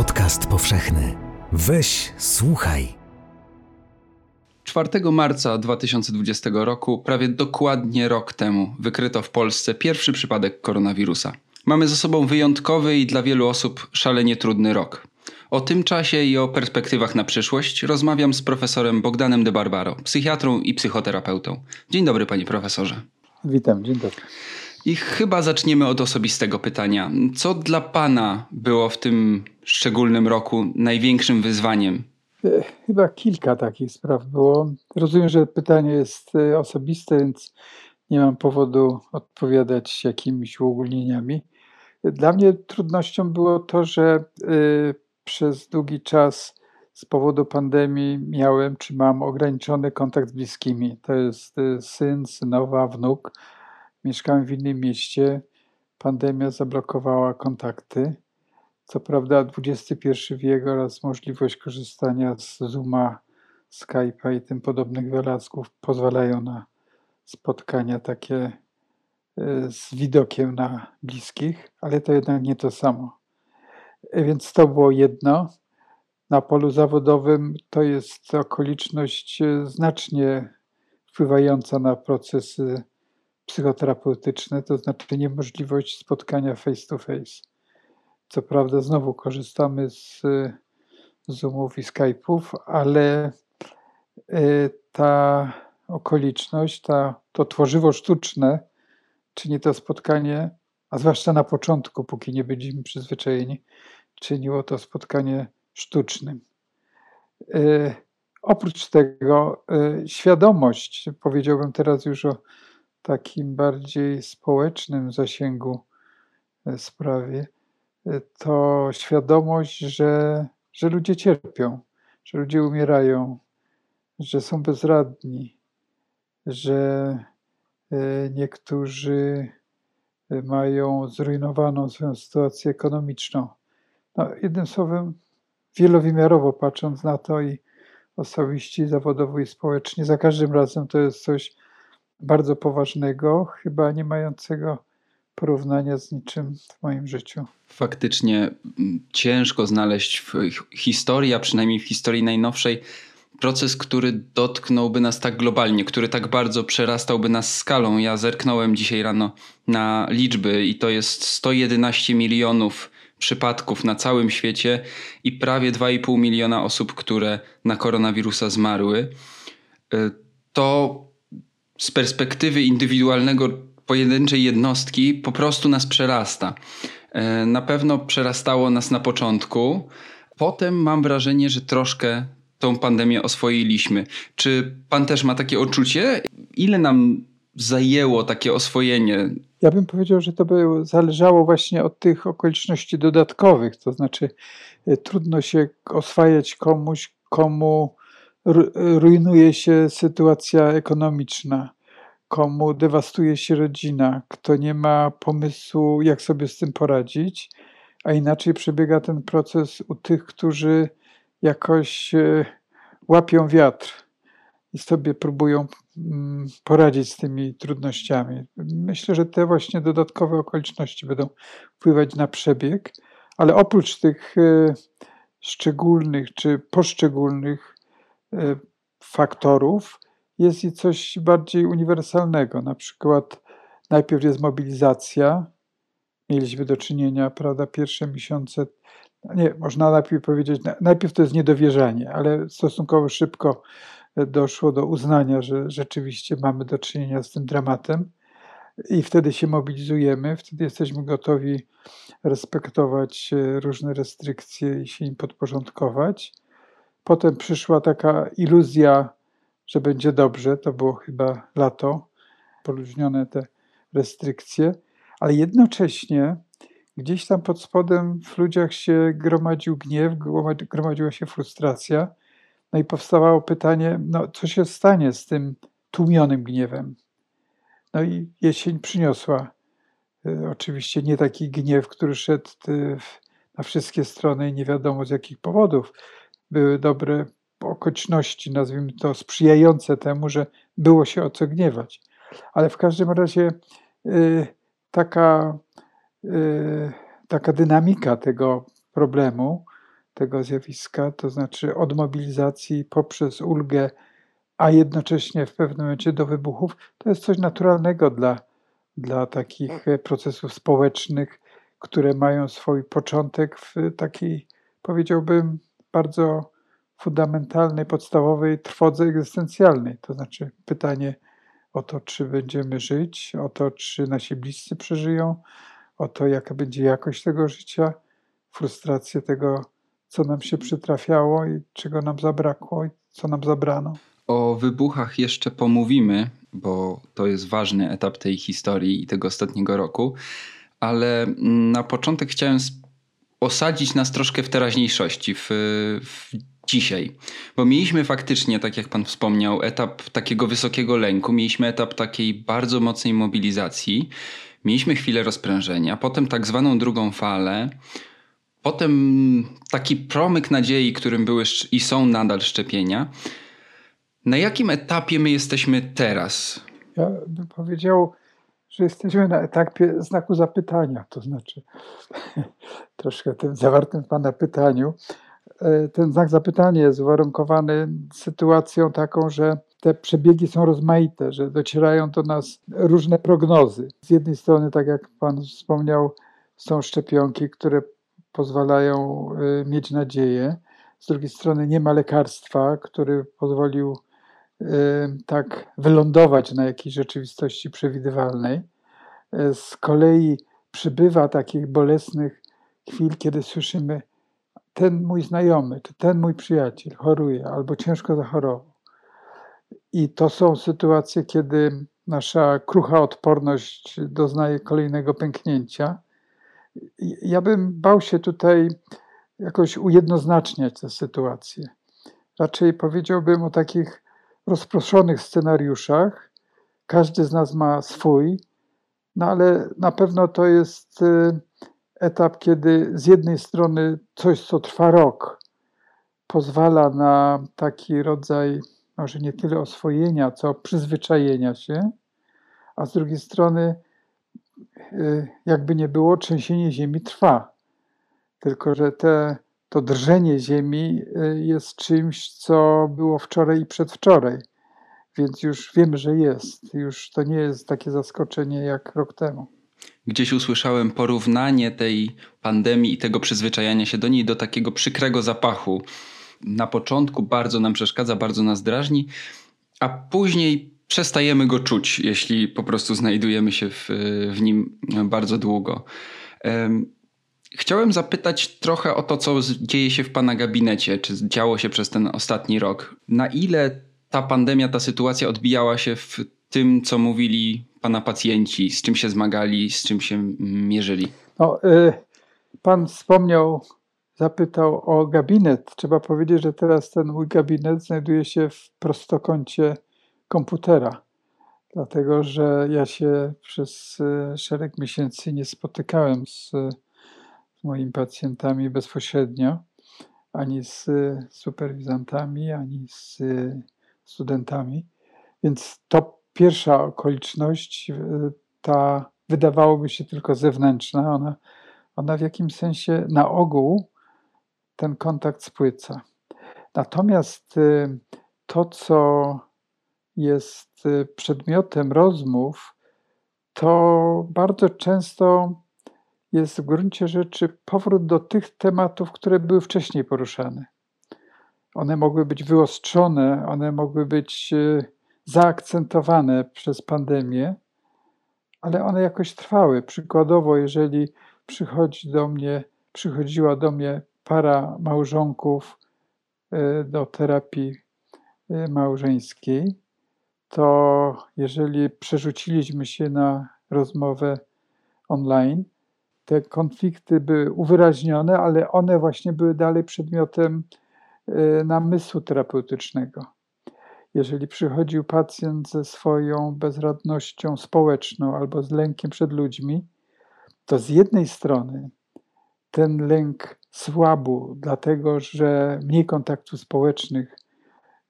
Podcast powszechny. Weź, słuchaj. 4 marca 2020 roku, prawie dokładnie rok temu, wykryto w Polsce pierwszy przypadek koronawirusa. Mamy za sobą wyjątkowy i dla wielu osób szalenie trudny rok. O tym czasie i o perspektywach na przyszłość rozmawiam z profesorem Bogdanem de Barbaro, psychiatrą i psychoterapeutą. Dzień dobry, panie profesorze. Witam, dzień dobry. I chyba zaczniemy od osobistego pytania. Co dla Pana było w tym szczególnym roku największym wyzwaniem? E, chyba kilka takich spraw było. Rozumiem, że pytanie jest e, osobiste, więc nie mam powodu odpowiadać jakimiś uogólnieniami. Dla mnie trudnością było to, że e, przez długi czas z powodu pandemii miałem czy mam ograniczony kontakt z bliskimi. To jest syn, synowa, wnuk Mieszkałem w innym mieście. Pandemia zablokowała kontakty. Co prawda XXI wiek oraz możliwość korzystania z Zooma, Skype'a i tym podobnych wynalazków pozwalają na spotkania takie e, z widokiem na bliskich, ale to jednak nie to samo. E, więc to było jedno. Na polu zawodowym to jest okoliczność e, znacznie wpływająca na procesy psychoterapeutyczne, to znaczy niemożliwość spotkania face to face. Co prawda, znowu korzystamy z Zoomów i Skype'ów, ale y, ta okoliczność, ta, to tworzywo sztuczne, czyni to spotkanie, a zwłaszcza na początku, póki nie będziemy przyzwyczajeni, czyniło to spotkanie sztucznym. Y, oprócz tego świadomość, powiedziałbym teraz już o takim bardziej społecznym zasięgu e, sprawie, e, to świadomość, że, że ludzie cierpią, że ludzie umierają, że są bezradni, że e, niektórzy mają zrujnowaną swoją sytuację ekonomiczną. No, jednym słowem, wielowymiarowo patrząc na to i osobiście, zawodowo i społecznie, za każdym razem to jest coś bardzo poważnego, chyba nie mającego porównania z niczym w moim życiu. Faktycznie mm, ciężko znaleźć w historii, a przynajmniej w historii najnowszej, proces, który dotknąłby nas tak globalnie, który tak bardzo przerastałby nas skalą. Ja zerknąłem dzisiaj rano na liczby i to jest 111 milionów przypadków na całym świecie i prawie 2,5 miliona osób, które na koronawirusa zmarły. Y, to z perspektywy indywidualnego pojedynczej jednostki po prostu nas przerasta. E, na pewno przerastało nas na początku. Potem mam wrażenie, że troszkę tą pandemię oswoiliśmy. Czy pan też ma takie odczucie? Ile nam zajęło takie oswojenie? Ja bym powiedział, że to by zależało właśnie od tych okoliczności dodatkowych. To znaczy, e, trudno się oswajać komuś, komu rujnuje się sytuacja ekonomiczna, komu dewastuje się rodzina, kto nie ma pomysłu, jak sobie z tym poradzić, a inaczej przebiega ten proces u tych, którzy jakoś e, łapią wiatr i sobie próbują mm, poradzić z tymi trudnościami. Myślę, że te właśnie dodatkowe okoliczności będą wpływać na przebieg, ale oprócz tych e, szczególnych czy poszczególnych faktorów jest i coś bardziej uniwersalnego. Na przykład najpierw jest mobilizacja. Mieliśmy do czynienia, prawda, pierwsze miesiące, nie, można najpierw powiedzieć, najpierw to jest niedowierzanie, ale stosunkowo szybko doszło do uznania, że rzeczywiście mamy do czynienia z tym dramatem i wtedy się mobilizujemy, wtedy jesteśmy gotowi respektować różne restrykcje i się im podporządkować. Potem przyszła taka iluzja, że będzie dobrze. To było chyba lato, poluźnione te restrykcje, ale jednocześnie gdzieś tam pod spodem w ludziach się gromadził gniew, gromadziła się frustracja. No i powstawało pytanie, no co się stanie z tym tłumionym gniewem? No i jesień przyniosła y, oczywiście nie taki gniew, który szedł y, na wszystkie strony i nie wiadomo z jakich powodów. Były dobre okoliczności, nazwijmy to, sprzyjające temu, że było się o co gniewać. Ale w każdym razie y, taka, taka dynamika tego problemu, tego zjawiska, to znaczy od mobilizacji poprzez ulgę a jednocześnie w pewnym momencie do wybuchów, to jest coś naturalnego dla, dla takich e, procesów społecznych, które mają swój początek w takiej, powiedziałbym, bardzo fundamentalnej, podstawowej trwodze egzystencjalnej. To znaczy pytanie o to, czy będziemy żyć, o to, czy nasi bliscy przeżyją, o to, jaka będzie jakość tego życia, frustrację tego, co nam się przytrafiało i czego nam zabrakło i co nam zabrano. O wybuchach jeszcze pomówimy, bo to jest ważny etap tej historii i tego ostatniego roku, ale na początek chciałem osadzić nas troszkę w teraźniejszości, w, w dzisiaj. Bo mieliśmy faktycznie, tak jak Pan wspomniał, etap takiego wysokiego lęku, mieliśmy etap takiej bardzo mocnej mobilizacji, mieliśmy chwilę rozprężenia, potem tak zwaną drugą falę, potem taki promyk nadziei, którym były i są nadal szczepienia. Na jakim etapie my jesteśmy teraz? Ja bym powiedział, że jesteśmy na etapie znaku zapytania, to znaczy troszkę tym zawartym w Pana pytaniu. E, ten znak zapytania jest uwarunkowany sytuacją taką, że te przebiegi są rozmaite, że docierają do nas różne prognozy. Z jednej strony, tak jak Pan wspomniał, są szczepionki, które pozwalają e, mieć nadzieję. Z drugiej strony nie ma lekarstwa, który pozwolił tak wylądować na jakiejś rzeczywistości przewidywalnej. E, z kolei przybywa takich bolesnych chwil, kiedy słyszymy, ten mój znajomy, czy ten mój przyjaciel choruje albo ciężko zachorował. I to są sytuacje, kiedy nasza krucha odporność doznaje kolejnego pęknięcia. Ja bym bał się tutaj jakoś ujednoznaczniać tę sytuację. Raczej powiedziałbym o takich rozproszonych scenariuszach. Każdy z nas ma swój, no ale na pewno to jest y, etap, kiedy z jednej strony coś, co trwa rok, pozwala na taki rodzaj, może nie tyle oswojenia, co przyzwyczajenia się, a z drugiej strony, y, jakby nie było, trzęsienie ziemi trwa. Tylko, że te to drżenie ziemi y, jest czymś, co było wczoraj i przedwczoraj. Więc już wiemy, że jest. Już to nie jest takie zaskoczenie jak rok temu. Gdzieś usłyszałem porównanie tej pandemii i tego przyzwyczajania się do niej do takiego przykrego zapachu. Na początku bardzo nam przeszkadza, bardzo nas drażni, a później przestajemy go czuć, jeśli po prostu znajdujemy się w, w nim bardzo długo. Chciałem zapytać trochę o to, co dzieje się w Pana gabinecie, czy działo się przez ten ostatni rok. Na ile ta pandemia, ta sytuacja odbijała się w tym, co mówili Pana pacjenci, z czym się zmagali, z czym się mierzyli? No, y, pan wspomniał, zapytał o gabinet. Trzeba powiedzieć, że teraz ten mój gabinet znajduje się w prostokącie komputera dlatego że ja się przez y, szereg miesięcy nie spotykałem z z moimi pacjentami bezpośrednio, ani z superwizantami, ani z studentami. Więc to pierwsza okoliczność, ta wydawałoby się tylko zewnętrzna, ona, ona w jakimś sensie na ogół ten kontakt spłyca. Natomiast y, to, co jest y, przedmiotem rozmów, to bardzo często jest w gruncie rzeczy powrót do tych tematów, które były wcześniej poruszane. One mogły być wyostrzone, one mogły być e, zaakcentowane przez pandemię, ale one jakoś trwały. Przykładowo, jeżeli przychodzi do mnie, przychodziła do mnie para małżonków do terapii małżeńskiej, to jeżeli przerzuciliśmy się na rozmowę online, te konflikty były uwyraźnione, ale one właśnie były dalej przedmiotem namysłu terapeutycznego. Jeżeli przychodził pacjent ze swoją bezradnością społeczną albo z lękiem przed ludźmi, to z jednej strony ten lęk słabł, dlatego że mniej kontaktów społecznych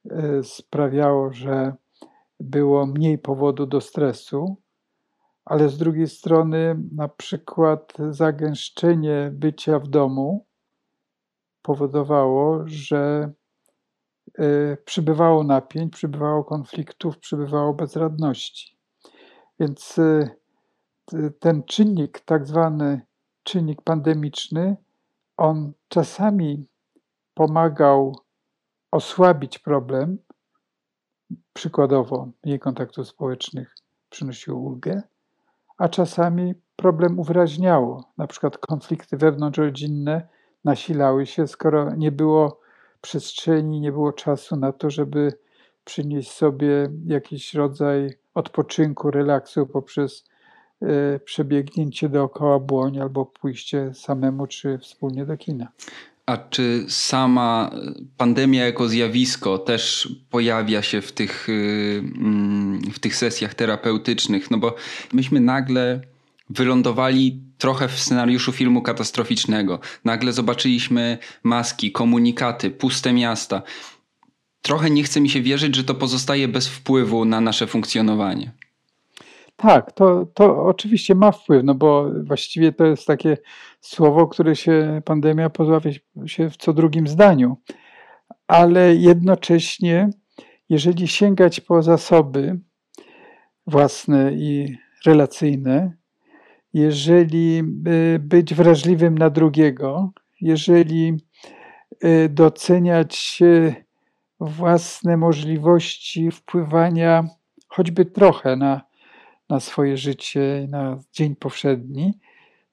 e, sprawiało, że było mniej powodu do stresu, ale z drugiej strony na przykład zagęszczenie bycia w domu powodowało, że e, przybywało napięć, przybywało konfliktów, przybywało bezradności. Więc e, ten czynnik, tak zwany czynnik pandemiczny, on czasami pomagał osłabić problem, przykładowo mniej kontaktów społecznych przynosił ulgę, a czasami problem uwyraźniało, na przykład konflikty wewnątrzrodzinne nasilały się, skoro nie było przestrzeni, nie było czasu na to, żeby przynieść sobie jakiś rodzaj odpoczynku, relaksu poprzez e, przebiegnięcie dookoła błoń albo pójście samemu czy wspólnie do kina. A czy sama pandemia jako zjawisko też pojawia się w tych, y, mm, w tych sesjach terapeutycznych? No bo myśmy nagle wylądowali trochę w scenariuszu filmu katastroficznego. Nagle zobaczyliśmy maski, komunikaty, puste miasta. Trochę nie chce mi się wierzyć, że to pozostaje bez wpływu na nasze funkcjonowanie. Tak, to, to oczywiście ma wpływ, no bo właściwie to jest takie słowo, które się pandemia pojawia się w co drugim zdaniu. Ale jednocześnie, jeżeli sięgać po zasoby własne i relacyjne, jeżeli y, być wrażliwym na drugiego, jeżeli y, doceniać y, własne możliwości wpływania choćby trochę na na swoje życie, na dzień powszedni,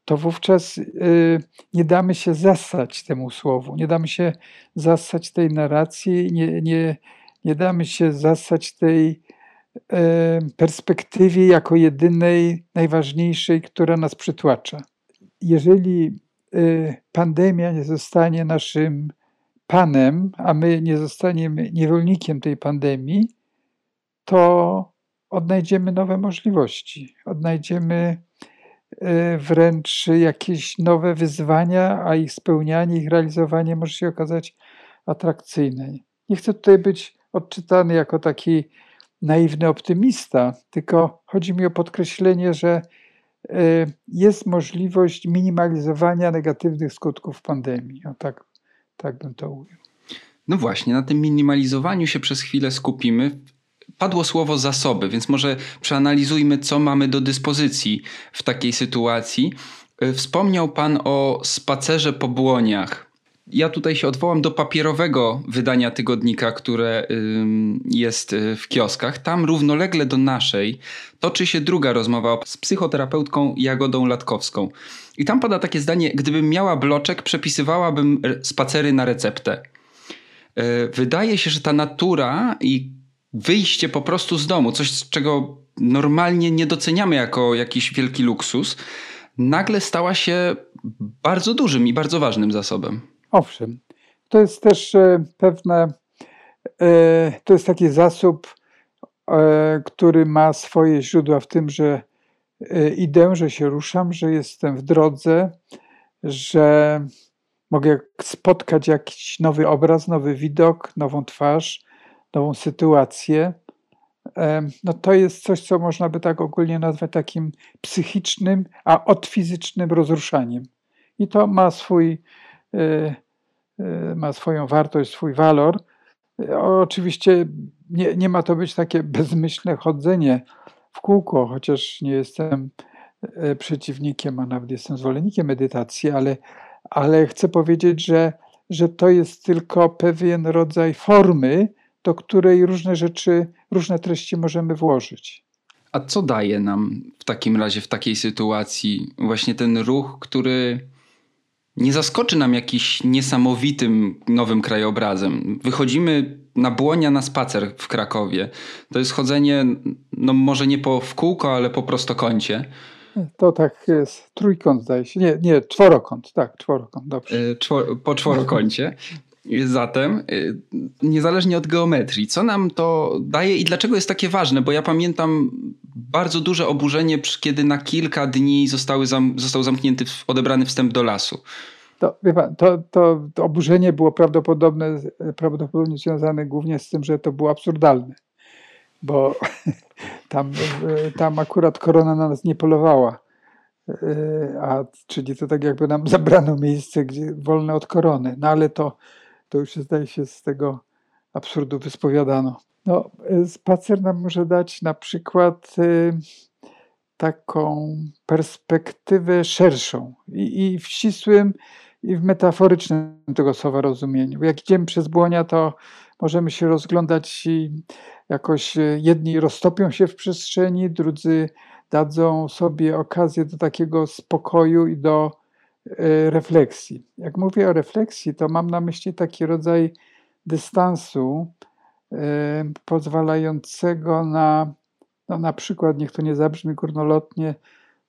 to wówczas y, nie damy się zasać temu słowu, nie damy się zasać tej narracji, nie, nie, nie damy się zasać tej y, perspektywie jako jedynej, najważniejszej, która nas przytłacza. Jeżeli y, pandemia nie zostanie naszym panem, a my nie zostaniemy niewolnikiem tej pandemii, to odnajdziemy nowe możliwości, odnajdziemy e, wręcz jakieś nowe wyzwania, a ich spełnianie, ich realizowanie może się okazać atrakcyjne. Nie chcę tutaj być odczytany jako taki naiwny optymista, tylko chodzi mi o podkreślenie, że e, jest możliwość minimalizowania negatywnych skutków pandemii. O tak, tak bym to ujął. No właśnie, na tym minimalizowaniu się przez chwilę skupimy padło słowo zasoby, więc może przeanalizujmy, co mamy do dyspozycji w takiej sytuacji. E, wspomniał Pan o spacerze po błoniach. Ja tutaj się odwołam do papierowego wydania tygodnika, które jest e, w kioskach. Tam równolegle do naszej toczy się druga rozmowa z psychoterapeutką Jagodą Latkowską. I tam pada takie zdanie: Gdybym miała bloczek, przepisywałabym spacery na receptę. E, wydaje się, że ta natura i wyjście po prostu z domu, coś czego normalnie nie doceniamy jako jakiś wielki luksus, nagle stała się bardzo dużym i bardzo ważnym zasobem. Owszem, to jest też e, pewne, e, to jest taki zasób, e, który ma swoje źródła w tym, że idę, że się ruszam, że jestem w drodze, że mogę spotkać jakiś nowy obraz, nowy widok, nową twarz, nową sytuację, no to jest coś, co można by tak ogólnie nazwać takim psychicznym, a odfizycznym rozruszaniem. I to ma swój, e, e, ma swoją wartość, swój walor. Oczywiście nie, nie ma to być takie bezmyślne chodzenie w kółko, chociaż nie jestem e, przeciwnikiem, a nawet jestem zwolennikiem medytacji, ale, ale chcę powiedzieć, że, że to jest tylko pewien rodzaj formy, do której różne rzeczy, różne treści możemy włożyć. A co daje nam w takim razie, w takiej sytuacji, właśnie ten ruch, który nie zaskoczy nam jakiś niesamowitym nowym krajobrazem. Wychodzimy na błonia na spacer w Krakowie. To jest chodzenie, no może nie po w kółko, ale po prostokącie. To tak jest. Trójkąt zdaje się. Nie, nie, czworokąt. Tak, czworokąt. Dobrze. Y, czwor, po czworokącie. Zatem, y, niezależnie od geometrii, co nam to daje i dlaczego jest takie ważne? Bo ja pamiętam bardzo duże oburzenie, kiedy na kilka dni zostały zam, został zamknięty, odebrany wstęp do lasu. To, pan, to, to, to oburzenie było prawdopodobne, prawdopodobnie związane głównie z tym, że to było absurdalne, bo tam, tam akurat korona na nas nie polowała. A, czyli to tak jakby nam zabrano miejsce gdzie, wolne od korony. No ale to, to już zdaje się z tego absurdu wyspowiadano. No, spacer nam może dać na przykład y, taką perspektywę szerszą i, i w ścisłym, i w metaforycznym tego słowa rozumieniu. Jak idziemy przez błonia, to możemy się rozglądać i jakoś y, jedni roztopią się w przestrzeni, drudzy dadzą sobie okazję do takiego spokoju i do refleksji. Jak mówię o refleksji, to mam na myśli taki rodzaj dystansu, pozwalającego na, no na przykład, niech to nie zabrzmi górnolotnie,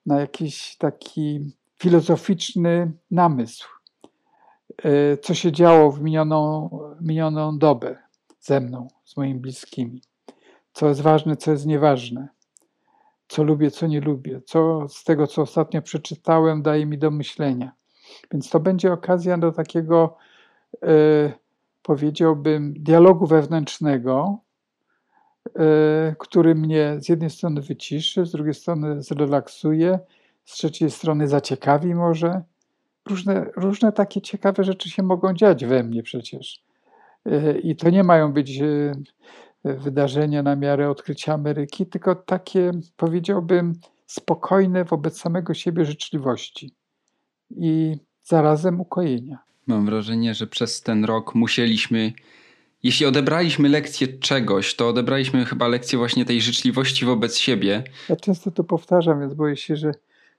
na jakiś taki filozoficzny namysł, e, co się działo w minioną, minioną dobę ze mną, z moimi bliskimi, co jest ważne, co jest nieważne, co lubię, co nie lubię, co z tego, co ostatnio przeczytałem, daje mi do myślenia. Więc to będzie okazja do takiego y, powiedziałbym, dialogu wewnętrznego, e, który mnie z jednej strony wyciszy, z drugiej strony zrelaksuje, z trzeciej strony zaciekawi może. Różne, różne takie ciekawe rzeczy się mogą dziać we mnie przecież. E, I to nie mają być wydarzenia na miarę odkrycia Ameryki, tylko takie, powiedziałbym, spokojne wobec samego siebie życzliwości i zarazem ukojenia. Mam wrażenie, że przez ten rok musieliśmy, jeśli odebraliśmy lekcję czegoś, to odebraliśmy chyba lekcję właśnie tej życzliwości wobec siebie. Ja często to powtarzam, więc boję się, że,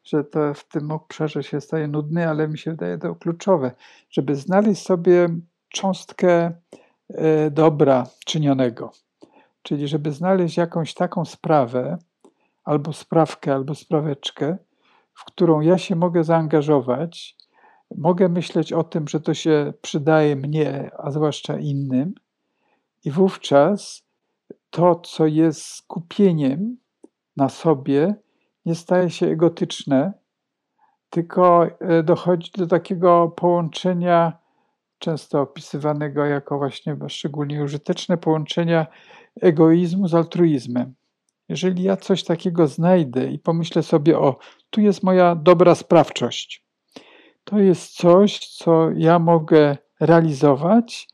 że to w tym obszarze się staje nudny, ale mi się wydaje to kluczowe, żeby znaleźć sobie cząstkę e, dobra czynionego. Czyli żeby znaleźć jakąś taką sprawę, albo sprawkę, albo spraweczkę, w którą ja się mogę zaangażować mogę myśleć o tym, że to się przydaje mnie, a zwłaszcza innym, i wówczas to, co jest skupieniem na sobie, nie staje się egotyczne, tylko e, dochodzi do takiego połączenia, często opisywanego jako właśnie szczególnie użyteczne połączenia egoizmu z altruizmem. Jeżeli ja coś takiego znajdę i pomyślę sobie, o, tu jest moja dobra sprawczość, to jest coś, co ja mogę realizować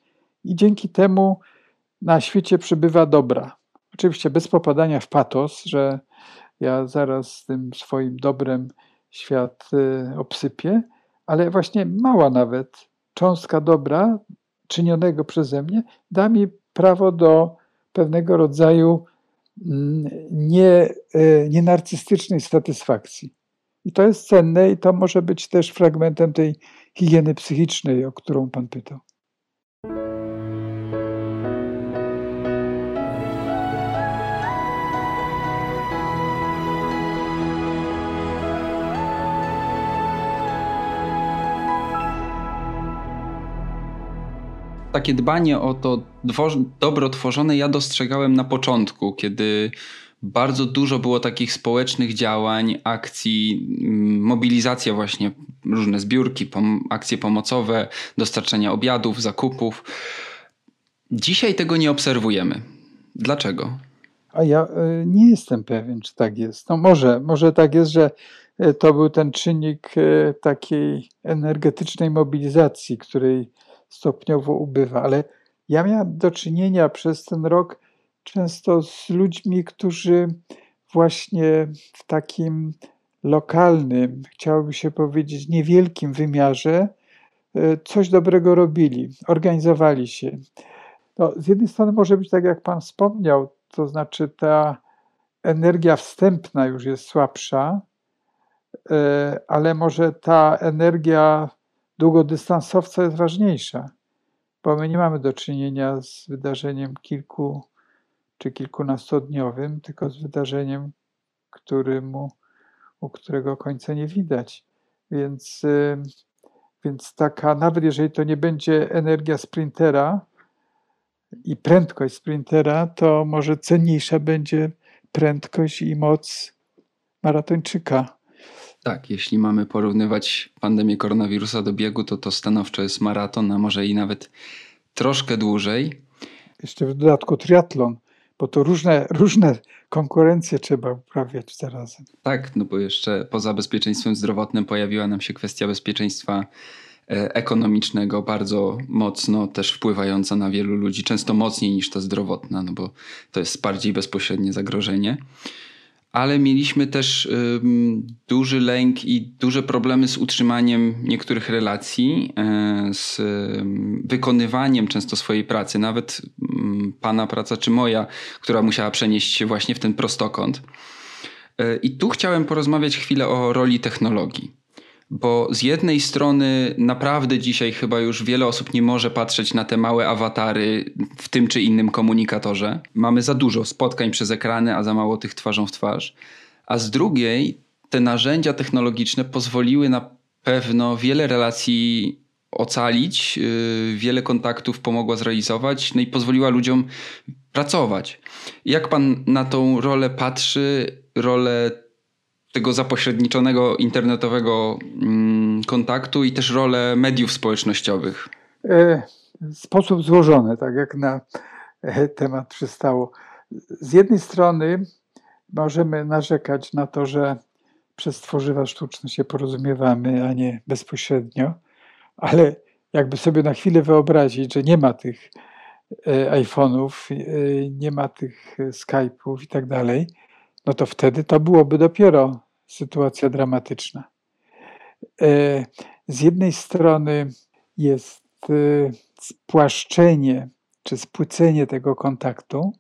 i dzięki temu na świecie przybywa dobra. Oczywiście bez popadania w patos, że ja zaraz tym swoim dobrem świat y, obsypię, ale właśnie mała nawet cząstka dobra czynionego przeze mnie da mi prawo do pewnego rodzaju mm, nie, y, nienarcystycznej satysfakcji. I to jest cenne i to może być też fragmentem tej higieny psychicznej, o którą Pan pytał. Takie dbanie o to dobro tworzone ja dostrzegałem na początku, kiedy bardzo dużo było takich społecznych działań, akcji, mm, mobilizacja właśnie, różne zbiórki, pom akcje pomocowe, dostarczania obiadów, zakupów. Dzisiaj tego nie obserwujemy. Dlaczego? A ja e, nie jestem pewien, czy tak jest. No może, może tak jest, że e, to był ten czynnik e, takiej energetycznej mobilizacji, której stopniowo ubywa, ale ja miałem do czynienia przez ten rok często z ludźmi, którzy właśnie w takim lokalnym, chciałoby się powiedzieć, niewielkim wymiarze e, coś dobrego robili, organizowali się. No, z jednej strony może być tak, jak Pan wspomniał, to znaczy ta energia wstępna już jest słabsza, e, ale może ta energia długodystansowca jest ważniejsza, bo my nie mamy do czynienia z wydarzeniem kilku czy kilkunastodniowym, tylko z wydarzeniem, któremu, u którego końca nie widać. Więc, więc taka, nawet jeżeli to nie będzie energia sprintera i prędkość sprintera, to może cenniejsza będzie prędkość i moc maratończyka. Tak, jeśli mamy porównywać pandemię koronawirusa do biegu, to to stanowczo jest maraton, a może i nawet troszkę dłużej. Jeszcze w dodatku triatlon, bo to różne, różne konkurencje trzeba uprawiać zarazem. Tak, no bo jeszcze poza bezpieczeństwem zdrowotnym pojawiła nam się kwestia bezpieczeństwa e, ekonomicznego, bardzo mocno też wpływająca na wielu ludzi, często mocniej niż ta zdrowotna, no bo to jest bardziej bezpośrednie zagrożenie ale mieliśmy też duży lęk i duże problemy z utrzymaniem niektórych relacji, e, z wykonywaniem często swojej pracy, nawet pana praca czy moja, która musiała przenieść się właśnie w ten prostokąt. E, I tu chciałem porozmawiać chwilę o roli technologii. Bo z jednej strony naprawdę dzisiaj chyba już wiele osób nie może patrzeć na te małe awatary w tym czy innym komunikatorze. Mamy za dużo spotkań przez ekrany, a za mało tych twarzą w twarz. A z drugiej te narzędzia technologiczne pozwoliły na pewno wiele relacji ocalić, yy, wiele kontaktów pomogła zrealizować, no i pozwoliła ludziom pracować. Jak pan na tą rolę patrzy, rolę tego zapośredniczonego internetowego mm, kontaktu i też rolę mediów społecznościowych? E, sposób złożony, tak jak na e, temat przystało. Z jednej strony możemy narzekać na to, że przez tworzywa sztuczne się porozumiewamy, a nie bezpośrednio, ale jakby sobie na chwilę wyobrazić, że nie ma tych e, iPhone'ów, nie ma tych Skype'ów i tak dalej, no to wtedy to byłoby dopiero sytuacja dramatyczna. E, z jednej strony jest e, spłaszczenie czy spłycenie tego kontaktu,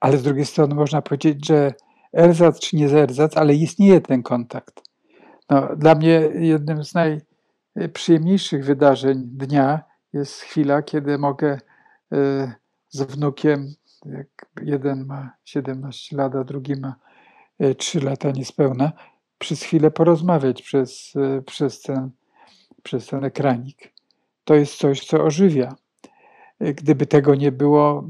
ale z drugiej strony można powiedzieć, że erzac czy nie erzac, ale istnieje ten kontakt. No, dla mnie jednym z najprzyjemniejszych wydarzeń dnia jest chwila, kiedy mogę e, z wnukiem, jak jeden ma 17 lat, a drugi ma trzy lata niespełna, przez chwilę porozmawiać przez, e, przez, ten, przez ten ekranik. To jest coś, co ożywia. E, gdyby tego nie było,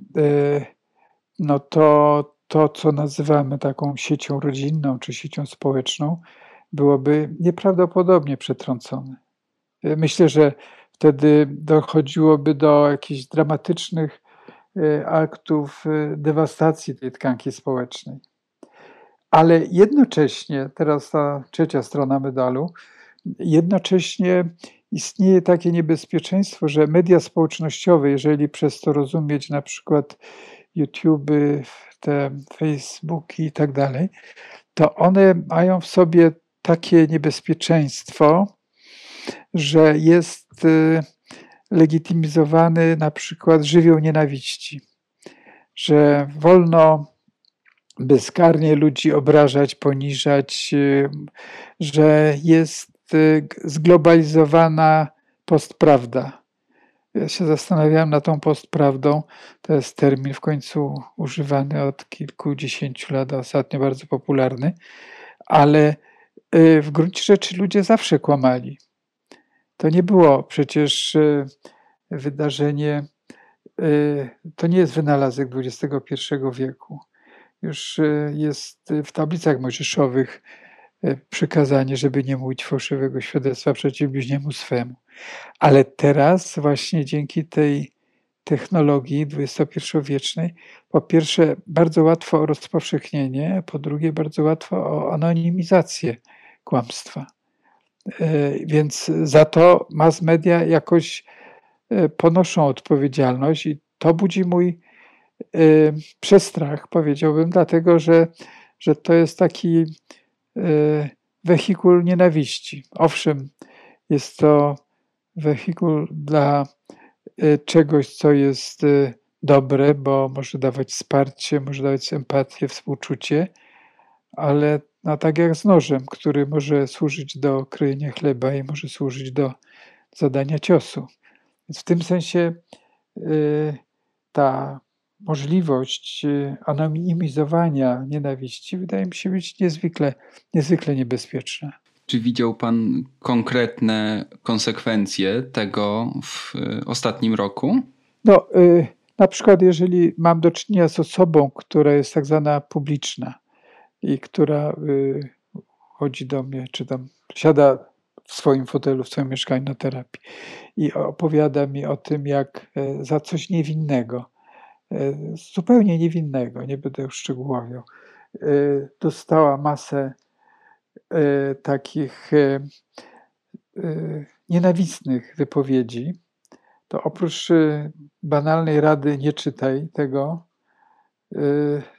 no to to, co nazywamy taką siecią rodzinną czy siecią społeczną, byłoby nieprawdopodobnie przetrącone. Myślę, że wtedy dochodziłoby do jakichś dramatycznych aktów dewastacji tej tkanki społecznej ale jednocześnie, teraz ta trzecia strona medalu, jednocześnie istnieje takie niebezpieczeństwo, że media społecznościowe, jeżeli przez to rozumieć na przykład YouTube, te Facebooki i tak dalej, to one mają w sobie takie niebezpieczeństwo, że jest y, legitymizowany na przykład żywioł nienawiści, że wolno bezkarnie ludzi obrażać, poniżać, y, że jest y, zglobalizowana postprawda. Ja się zastanawiałem nad tą postprawdą. To jest termin w końcu używany od kilkudziesięciu lat, ostatnio bardzo popularny, ale y, w gruncie rzeczy ludzie zawsze kłamali. To nie było przecież wydarzenie, to nie jest wynalazek XXI wieku już e, jest w tablicach mojżeszowych e, przykazanie, żeby nie mówić fałszywego świadectwa przeciw bliźniemu swemu. Ale teraz właśnie dzięki tej technologii XXI-wiecznej, po pierwsze bardzo łatwo o rozpowszechnienie, po drugie bardzo łatwo o anonimizację kłamstwa. E, więc za to mass media jakoś ponoszą odpowiedzialność i to budzi mój przestrach, powiedziałbym, dlatego że, że to jest taki y, wehikuł nienawiści. Owszem, jest to wehikuł dla y, czegoś, co jest dobre, bo może dawać wsparcie, może dawać empatię, współczucie, ale no, tak jak z nożem, który może służyć do krojenia chleba i może służyć do zadania ciosu. Więc w tym sensie ta możliwość anonimizowania nienawiści wydaje mi się być niezwykle, niezwykle niebezpieczna. Czy widział Pan konkretne konsekwencje tego w ostatnim roku? No, na przykład, jeżeli mam do czynienia z osobą, która jest tak zwana publiczna i która y, chodzi do mnie, czy tam siada w swoim fotelu, w swoim mieszkaniu na terapii i opowiada mi o tym, jak e, za coś niewinnego, zupełnie niewinnego, nie będę już e, dostała masę takich nienawistnych wypowiedzi, to oprócz banalnej rady nie czytaj tego,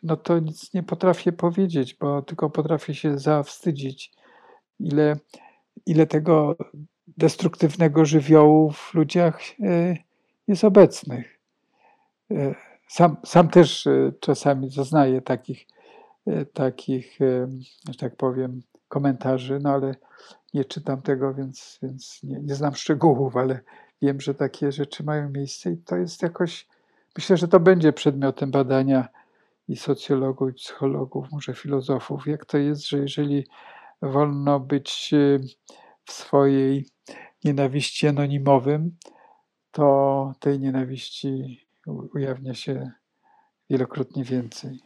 no to nic nie potrafię powiedzieć, bo tylko potrafię się zawstydzić, ile, ile tego destruktywnego żywiołu w ludziach jest obecnych. Sam, sam też czasami zaznaję takich, takich, że tak powiem, komentarzy, no ale nie czytam tego, więc, więc nie, nie znam szczegółów, ale wiem, że takie rzeczy mają miejsce i to jest jakoś, myślę, że to będzie przedmiotem badania i socjologów, i psychologów, może filozofów, jak to jest, że jeżeli wolno być w swojej nienawiści anonimowym, to tej nienawiści ujawnia się wielokrotnie więcej.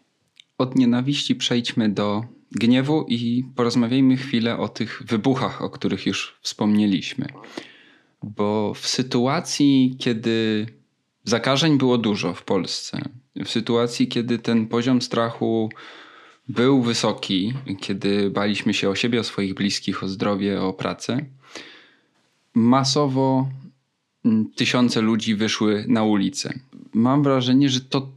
Od nienawiści przejdźmy do gniewu i porozmawiajmy chwilę o tych wybuchach, o których już wspomnieliśmy. Bo w sytuacji, kiedy zakażeń było dużo w Polsce, w sytuacji, kiedy ten poziom strachu był wysoki, kiedy baliśmy się o siebie, o swoich bliskich, o zdrowie, o pracę, masowo tysiące ludzi wyszły na ulicę. Mam wrażenie, że to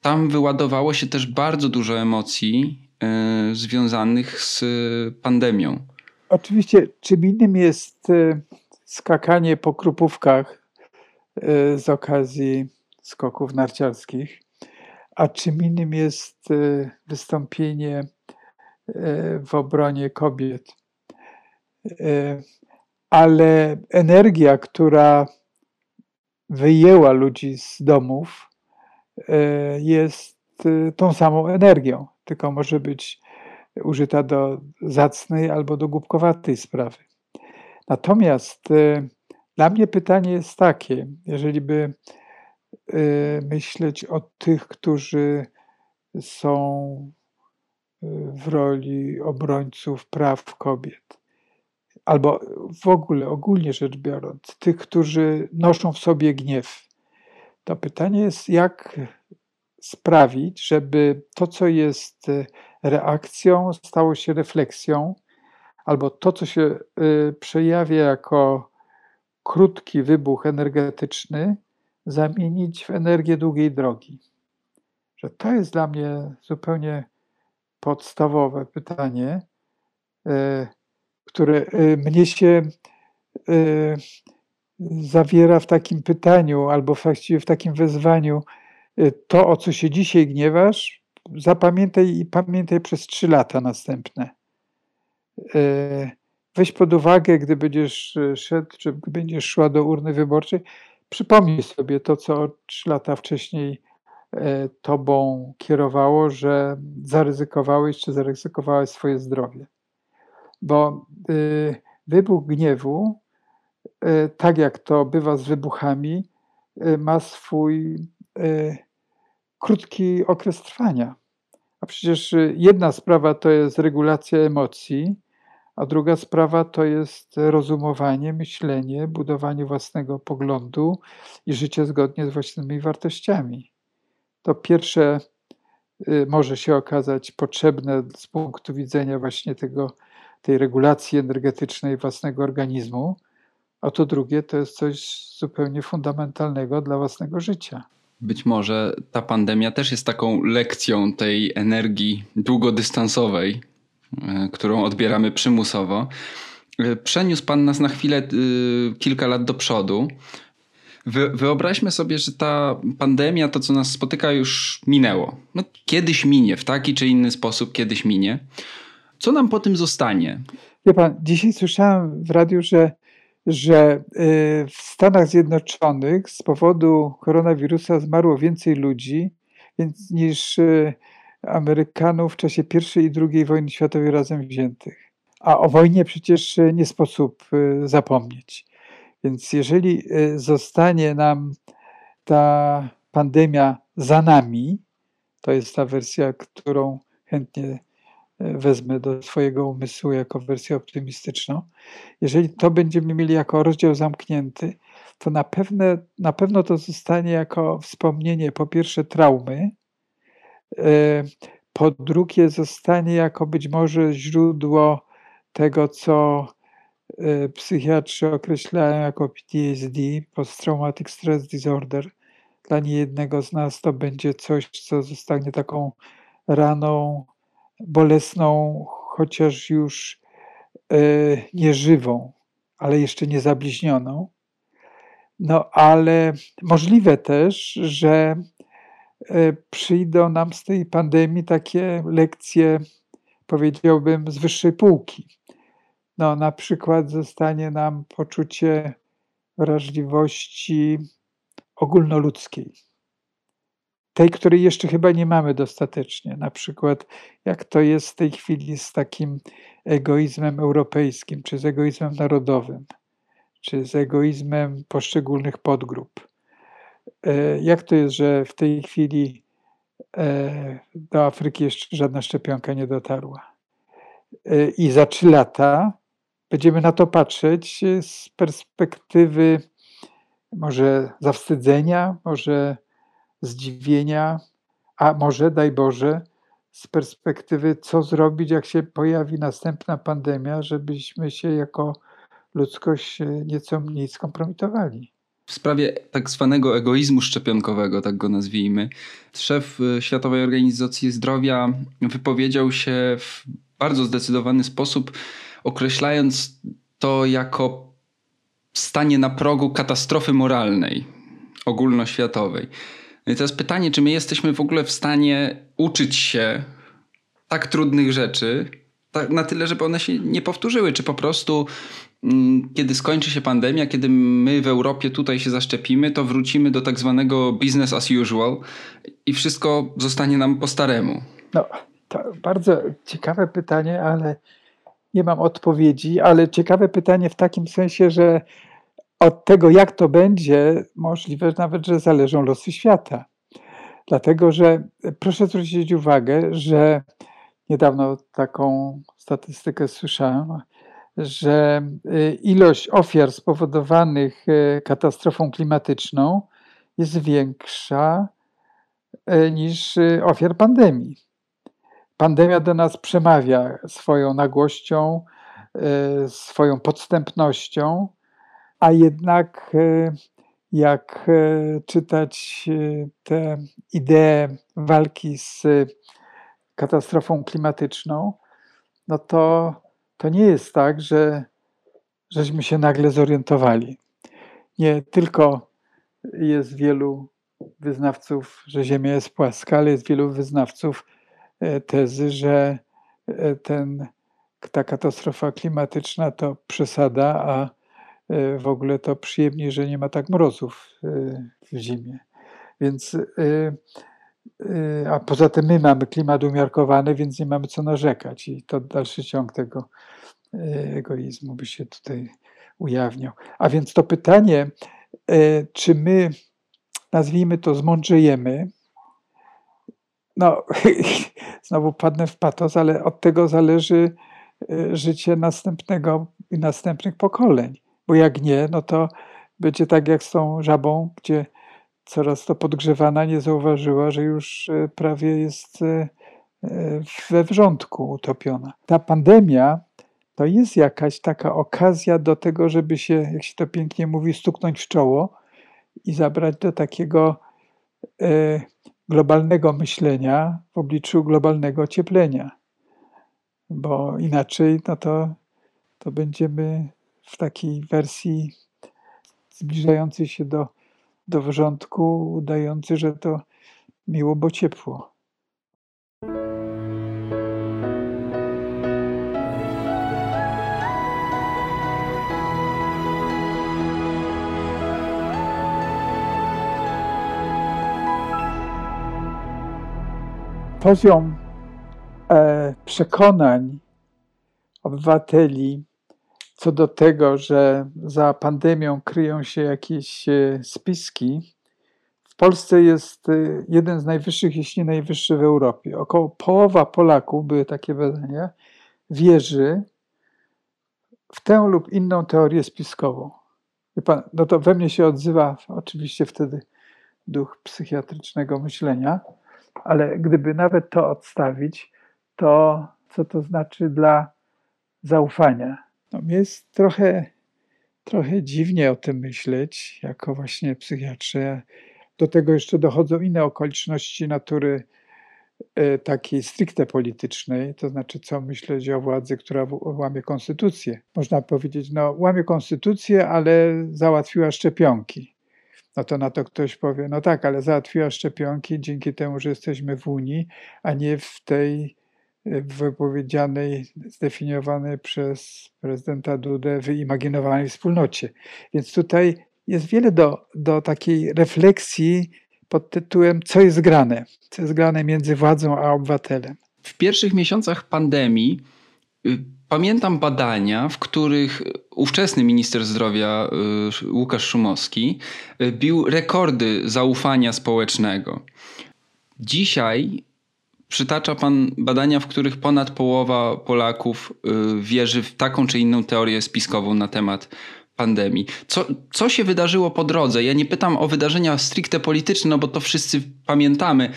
tam wyładowało się też bardzo dużo emocji y, związanych z pandemią. Oczywiście, czym innym jest y, skakanie po krupówkach y, z okazji skoków narciarskich, a czym innym jest wystąpienie w obronie kobiet. Ale energia, która wyjęła ludzi z domów, jest tą samą energią, tylko może być użyta do zacnej albo do głupkowatej sprawy. Natomiast y, dla mnie pytanie jest takie, jeżeli by myśleć o tych, którzy są w roli obrońców praw kobiet, albo w ogóle, ogólnie rzecz biorąc, tych, którzy noszą w sobie gniew, to pytanie jest, jak sprawić, żeby to, co jest reakcją, stało się refleksją albo to, co się y, przejawia jako krótki wybuch energetyczny, zamienić w energię długiej drogi. Że to jest dla mnie zupełnie podstawowe pytanie, y, które y, mnie się zawiera w takim pytaniu, albo właściwie w takim wezwaniu, to, o co się dzisiaj gniewasz, zapamiętaj i pamiętaj przez trzy lata następne. Weź pod uwagę, gdy będziesz szedł, czy gdy będziesz szła do urny wyborczej, przypomnij sobie to, co trzy lata wcześniej tobą kierowało, że zaryzykowałeś, czy zaryzykowałeś swoje zdrowie. Bo wybuch gniewu, tak jak to bywa z wybuchami, ma swój krótki okres trwania. A przecież jedna sprawa to jest regulacja emocji, a druga sprawa to jest rozumowanie, myślenie, budowanie własnego poglądu i życie zgodnie z własnymi wartościami. To pierwsze y, może się okazać potrzebne z punktu widzenia właśnie tego, tej regulacji energetycznej własnego organizmu, a to drugie to jest coś zupełnie fundamentalnego dla własnego życia. Być może ta pandemia też jest taką lekcją tej energii długodystansowej, E, którą odbieramy przymusowo. E, przeniósł Pan nas na chwilę e, kilka lat do przodu. Wyobraźmy sobie, że ta pandemia, to co nas spotyka, już minęło. No, kiedyś minie, w taki czy inny sposób kiedyś minie. Co nam po tym zostanie? Wie pan, dzisiaj słyszałem w radiu, że że y, w Stanach Zjednoczonych z powodu koronawirusa zmarło więcej ludzi niż y, Amerykanów w czasie I i II wojny światowej razem wziętych. A o wojnie przecież nie sposób zapomnieć. Więc jeżeli zostanie nam ta pandemia za nami, to jest ta wersja, którą chętnie wezmę do swojego umysłu jako wersję optymistyczną. Jeżeli to będziemy mieli jako rozdział zamknięty, to na, pewne, na pewno to zostanie jako wspomnienie po pierwsze traumy, e, po drugie zostanie jako być może źródło tego, co e, psychiatrzy określają jako PTSD, Post Traumatic Stress Disorder, dla niejednego z nas to będzie coś, co zostanie taką raną bolesną, chociaż już e, nieżywą, ale jeszcze nie zabliźnioną. No ale możliwe też, że e, przyjdą nam z tej pandemii takie lekcje, powiedziałbym, z wyższej półki. No, na przykład zostanie nam poczucie wrażliwości ogólnoludzkiej. Tej, której jeszcze chyba nie mamy dostatecznie. Na przykład, jak to jest w tej chwili z takim egoizmem europejskim, czy z egoizmem narodowym, czy z egoizmem poszczególnych podgrup. E, jak to jest, że w tej chwili e, do Afryki jeszcze żadna szczepionka nie dotarła? E, I za trzy lata będziemy na to patrzeć z perspektywy może zawstydzenia, może zdziwienia, a może, daj Boże, z perspektywy, co zrobić, jak się pojawi następna pandemia, żebyśmy się jako ludzkość nieco mniej skompromitowali. W sprawie tak zwanego egoizmu szczepionkowego, tak go nazwijmy, szef y, Światowej Organizacji Zdrowia wypowiedział się w bardzo zdecydowany sposób, określając to jako stanie na progu katastrofy moralnej, ogólnoświatowej. No i teraz pytanie, czy my jesteśmy w ogóle w stanie uczyć się tak trudnych rzeczy, tak, na tyle, żeby one się nie powtórzyły, czy po prostu mm, kiedy skończy się pandemia, kiedy my w Europie tutaj się zaszczepimy, to wrócimy do tak zwanego business as usual i wszystko zostanie nam po staremu. No, to bardzo ciekawe pytanie, ale nie mam odpowiedzi, ale ciekawe pytanie w takim sensie, że od tego, jak to będzie, możliwe nawet, że zależą losy świata. Dlatego, że proszę zwrócić uwagę, że niedawno taką statystykę słyszałem, że y, ilość ofiar spowodowanych y, katastrofą klimatyczną jest większa niż ofiar pandemii. Pandemia do nas przemawia swoją nagłością, swoją podstępnością, a jednak e, jak e, czytać e, te idee walki z katastrofą klimatyczną, no to, to nie jest tak, że żeśmy się nagle zorientowali. Nie tylko jest wielu wyznawców, że Ziemia jest płaska, ale jest wielu wyznawców tezy, że ten, ta katastrofa klimatyczna to przesada, a w ogóle to przyjemnie, że nie ma tak mrozów e, w zimie. Więc, e, a poza tym my mamy klimat umiarkowany, więc nie mamy co narzekać i to dalszy ciąg tego egoizmu by się tutaj ujawniał. A więc to pytanie, czy my, nazwijmy to, zmądrzejemy, no, znowu padnę w patos, ale od tego zależy życie następnego i następnych pokoleń bo jak nie, no to będzie tak jak z tą żabą, gdzie coraz to podgrzewana nie zauważyła, że już e, prawie jest e, e, we wrzątku utopiona. Ta pandemia to jest jakaś taka okazja do tego, żeby się, jak się to pięknie mówi, stuknąć w czoło i zabrać do takiego globalnego myślenia w obliczu globalnego ocieplenia. Bo inaczej, no to, to będziemy w takiej wersji zbliżającej się do, do wrzątku, udający, że to miło, bo ciepło. Poziom e, przekonań obywateli co do tego, że za pandemią kryją się jakieś e, spiski, w Polsce jest e, jeden z najwyższych, jeśli najwyższy w Europie. Około połowa Polaków, były takie badania, wierzy w tę lub inną teorię spiskową. Pan, no to we mnie się odzywa oczywiście wtedy duch psychiatrycznego myślenia, ale gdyby nawet to odstawić, to co to znaczy dla zaufania? No, jest trochę, trochę dziwnie o tym myśleć, jako właśnie psychiatrze. Do tego jeszcze dochodzą inne okoliczności natury e, takiej stricte politycznej, to znaczy co myśleć o władzy, która łamie konstytucję. Można powiedzieć, no łamie konstytucję, ale załatwiła szczepionki. No to na to ktoś powie, no tak, ale załatwiła szczepionki dzięki temu, że jesteśmy w Unii, a nie w tej wypowiedzianej, zdefiniowanej przez prezydenta Dudę, wyimaginowanej wspólnocie. Więc tutaj jest wiele do, do takiej refleksji pod tytułem co jest grane, co jest grane między władzą a obywatelem. W pierwszych miesiącach pandemii y, pamiętam badania, w których ówczesny minister zdrowia y, Łukasz Szumowski y, bił rekordy zaufania społecznego. Dzisiaj Przytacza Pan badania, w których ponad połowa Polaków y, wierzy w taką czy inną teorię spiskową na temat pandemii. Co, co się wydarzyło po drodze? Ja nie pytam o wydarzenia stricte polityczne, no bo to wszyscy pamiętamy.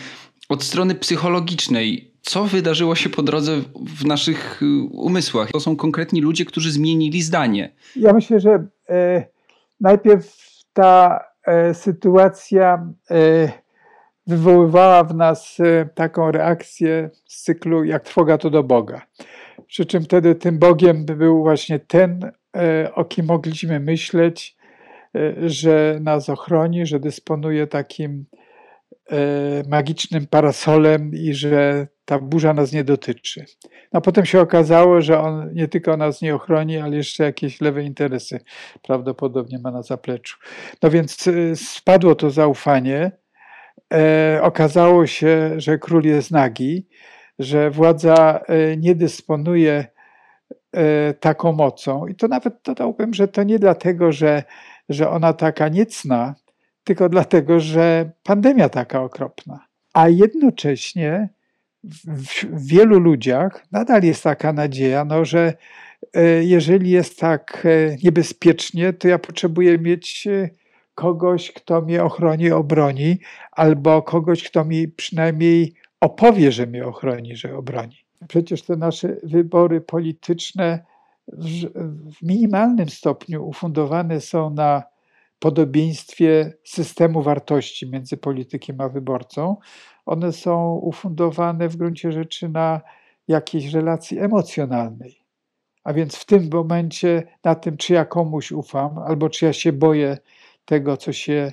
Od strony psychologicznej, co wydarzyło się po drodze w naszych y, umysłach? To są konkretni ludzie, którzy zmienili zdanie. Ja myślę, że e, najpierw ta e, sytuacja e, wywoływała w nas e, taką reakcję z cyklu jak trwoga to do Boga. Przy czym wtedy tym Bogiem był właśnie ten, e, o kim mogliśmy myśleć, e, że nas ochroni, że dysponuje takim magicznym parasolem i że ta burza nas nie dotyczy. A potem się okazało, że on nie tylko nas nie ochroni, ale jeszcze jakieś lewe interesy prawdopodobnie ma na zapleczu. No więc spadło to zaufanie e, okazało się, że król jest nagi, że władza e, nie dysponuje e, taką mocą. I to nawet dodałbym, że to nie dlatego, że, że ona taka niecna, tylko dlatego, że pandemia taka okropna. A jednocześnie w, w wielu ludziach nadal jest taka nadzieja, no, że e, jeżeli jest tak niebezpiecznie, to ja potrzebuję mieć kogoś, kto mnie ochroni, obroni, albo kogoś, kto mi przynajmniej opowie, że mnie ochroni, że obroni. Przecież te nasze wybory polityczne w minimalnym stopniu ufundowane są na podobieństwie systemu wartości między politykiem a wyborcą. One są ufundowane w gruncie rzeczy na jakiejś relacji emocjonalnej. A więc w tym momencie na tym, czy ja komuś ufam, albo czy ja się boję tego, co się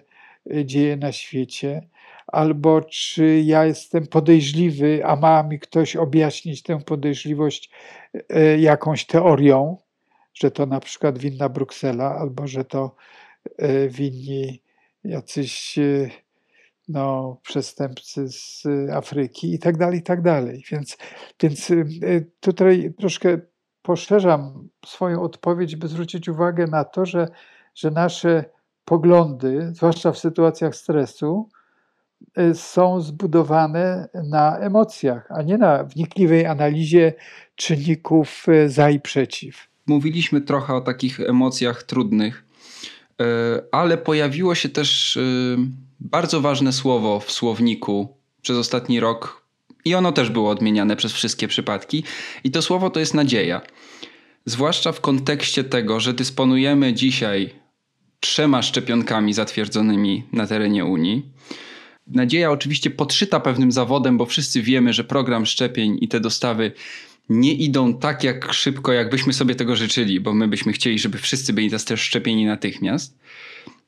y, dzieje na świecie, albo czy ja jestem podejrzliwy, a ma mi ktoś objaśnić tę podejrzliwość y, jakąś teorią, że to na przykład winna Bruksela, albo że to y, winni jacyś no, przestępcy z Afryki i tak dalej, i tak dalej. Więc, więc tutaj troszkę poszerzam swoją odpowiedź, by zwrócić uwagę na to, że, że nasze poglądy, zwłaszcza w sytuacjach stresu, y, są zbudowane na emocjach, a nie na wnikliwej analizie czynników y, za i przeciw. Mówiliśmy trochę o takich emocjach trudnych, y, ale pojawiło się też bardzo ważne słowo w słowniku przez ostatni rok i ono też było odmieniane przez wszystkie przypadki. I to słowo to jest nadzieja. Zwłaszcza w kontekście tego, że dysponujemy dzisiaj trzema szczepionkami zatwierdzonymi na terenie Unii. Nadzieja oczywiście podszyta pewnym zawodem, bo wszyscy wiemy, że program szczepień i te dostawy nie idą tak jak szybko, jakbyśmy sobie tego życzyli, bo my byśmy chcieli, żeby wszyscy byli też szczepieni natychmiast.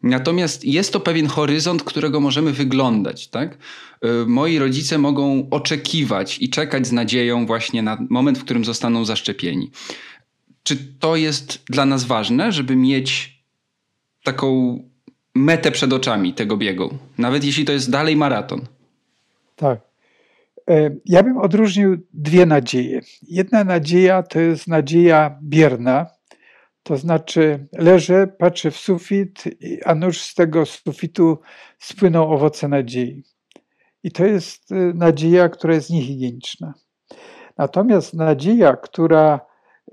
Natomiast jest to pewien horyzont, którego możemy wyglądać. Tak? Y, moi rodzice mogą oczekiwać i czekać z nadzieją właśnie na moment, w którym zostaną zaszczepieni. Czy to jest dla nas ważne, żeby mieć taką metę przed oczami tego biegu, nawet jeśli to jest dalej maraton. Tak. E, ja bym odróżnił dwie nadzieje. Jedna nadzieja to jest nadzieja bierna, to znaczy leżę, patrzę w sufit, a nuż z tego sufitu spłyną owoce nadziei. I to jest y, nadzieja, która jest niehigieniczna. Natomiast nadzieja, która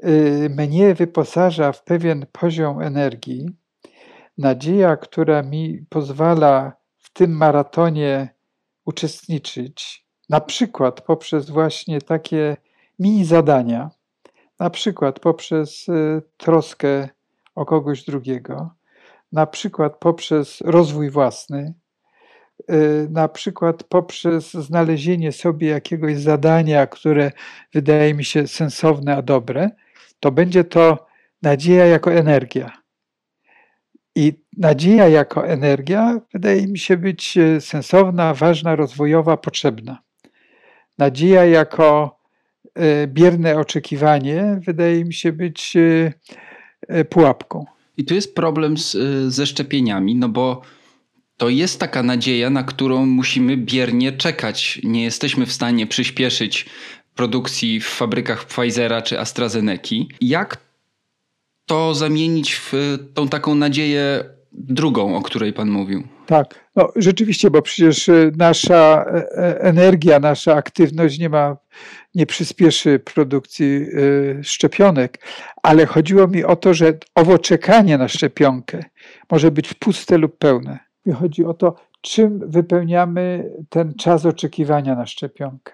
y, mnie wyposaża w pewien poziom energii, nadzieja, która mi pozwala w tym maratonie uczestniczyć, na przykład poprzez właśnie takie mini zadania, na przykład poprzez y, troskę o kogoś drugiego, na przykład poprzez rozwój własny, y, na przykład poprzez znalezienie sobie jakiegoś zadania, które wydaje mi się sensowne, a dobre, to będzie to nadzieja jako energia. I nadzieja jako energia wydaje mi się być y, sensowna, ważna, rozwojowa, potrzebna. Nadzieja jako E, bierne oczekiwanie wydaje mi się być e, e, pułapką. I tu jest problem z, ze szczepieniami, no bo to jest taka nadzieja, na którą musimy biernie czekać. Nie jesteśmy w stanie przyspieszyć produkcji w fabrykach Pfizera czy AstraZeneca. Jak to zamienić w tą taką nadzieję drugą, o której Pan mówił? Tak, no rzeczywiście, bo przecież nasza energia, nasza aktywność nie ma nie przyspieszy produkcji y, szczepionek, ale chodziło mi o to, że owo czekanie na szczepionkę może być puste lub pełne. I chodzi o to, czym wypełniamy ten czas oczekiwania na szczepionkę.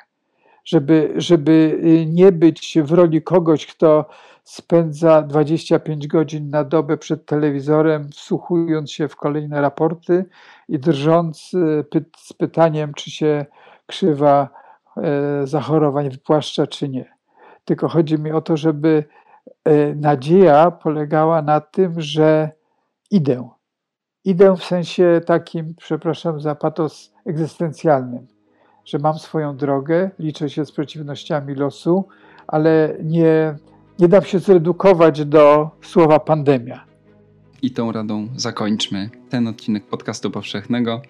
Żeby, żeby y, nie być w roli kogoś, kto spędza 25 godzin na dobę przed telewizorem, wsłuchując się w kolejne raporty i drżąc y, z pytaniem, czy się krzywa E, zachorowań wypłaszcza, czy nie. Tylko chodzi mi o to, żeby e, nadzieja polegała na tym, że idę. Idę w sensie takim, przepraszam za patos egzystencjalnym, że mam swoją drogę, liczę się z przeciwnościami losu, ale nie, nie dam się zredukować do słowa pandemia. I tą radą zakończmy ten odcinek podcastu powszechnego.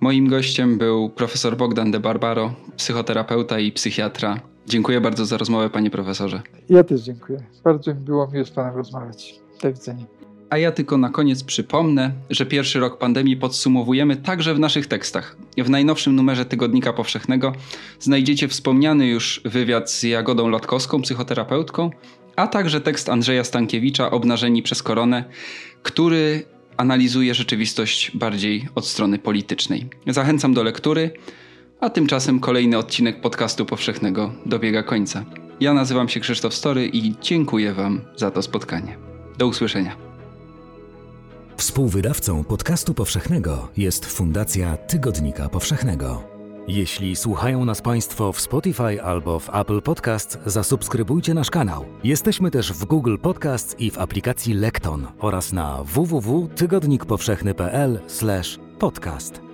Moim gościem był profesor Bogdan de Barbaro, psychoterapeuta i psychiatra. Dziękuję bardzo za rozmowę, panie profesorze. Ja też dziękuję. Bardzo mi było miło z panem rozmawiać. Do widzenia. A ja tylko na koniec przypomnę, że pierwszy rok pandemii podsumowujemy także w naszych tekstach. W najnowszym numerze Tygodnika Powszechnego znajdziecie wspomniany już wywiad z Jagodą Latkowską, psychoterapeutką, a także tekst Andrzeja Stankiewicza Obnażeni przez koronę, który analizuje rzeczywistość bardziej od strony politycznej. Zachęcam do lektury, a tymczasem kolejny odcinek podcastu powszechnego dobiega końca. Ja nazywam się Krzysztof Story i dziękuję Wam za to spotkanie. Do usłyszenia. Współwydawcą podcastu powszechnego jest Fundacja Tygodnika Powszechnego. Jeśli słuchają nas Państwo w Spotify albo w Apple Podcast, zasubskrybujcie nasz kanał. Jesteśmy też w Google Podcast i w aplikacji Lekton oraz na www.tygodnikpowszechny.pl/podcast.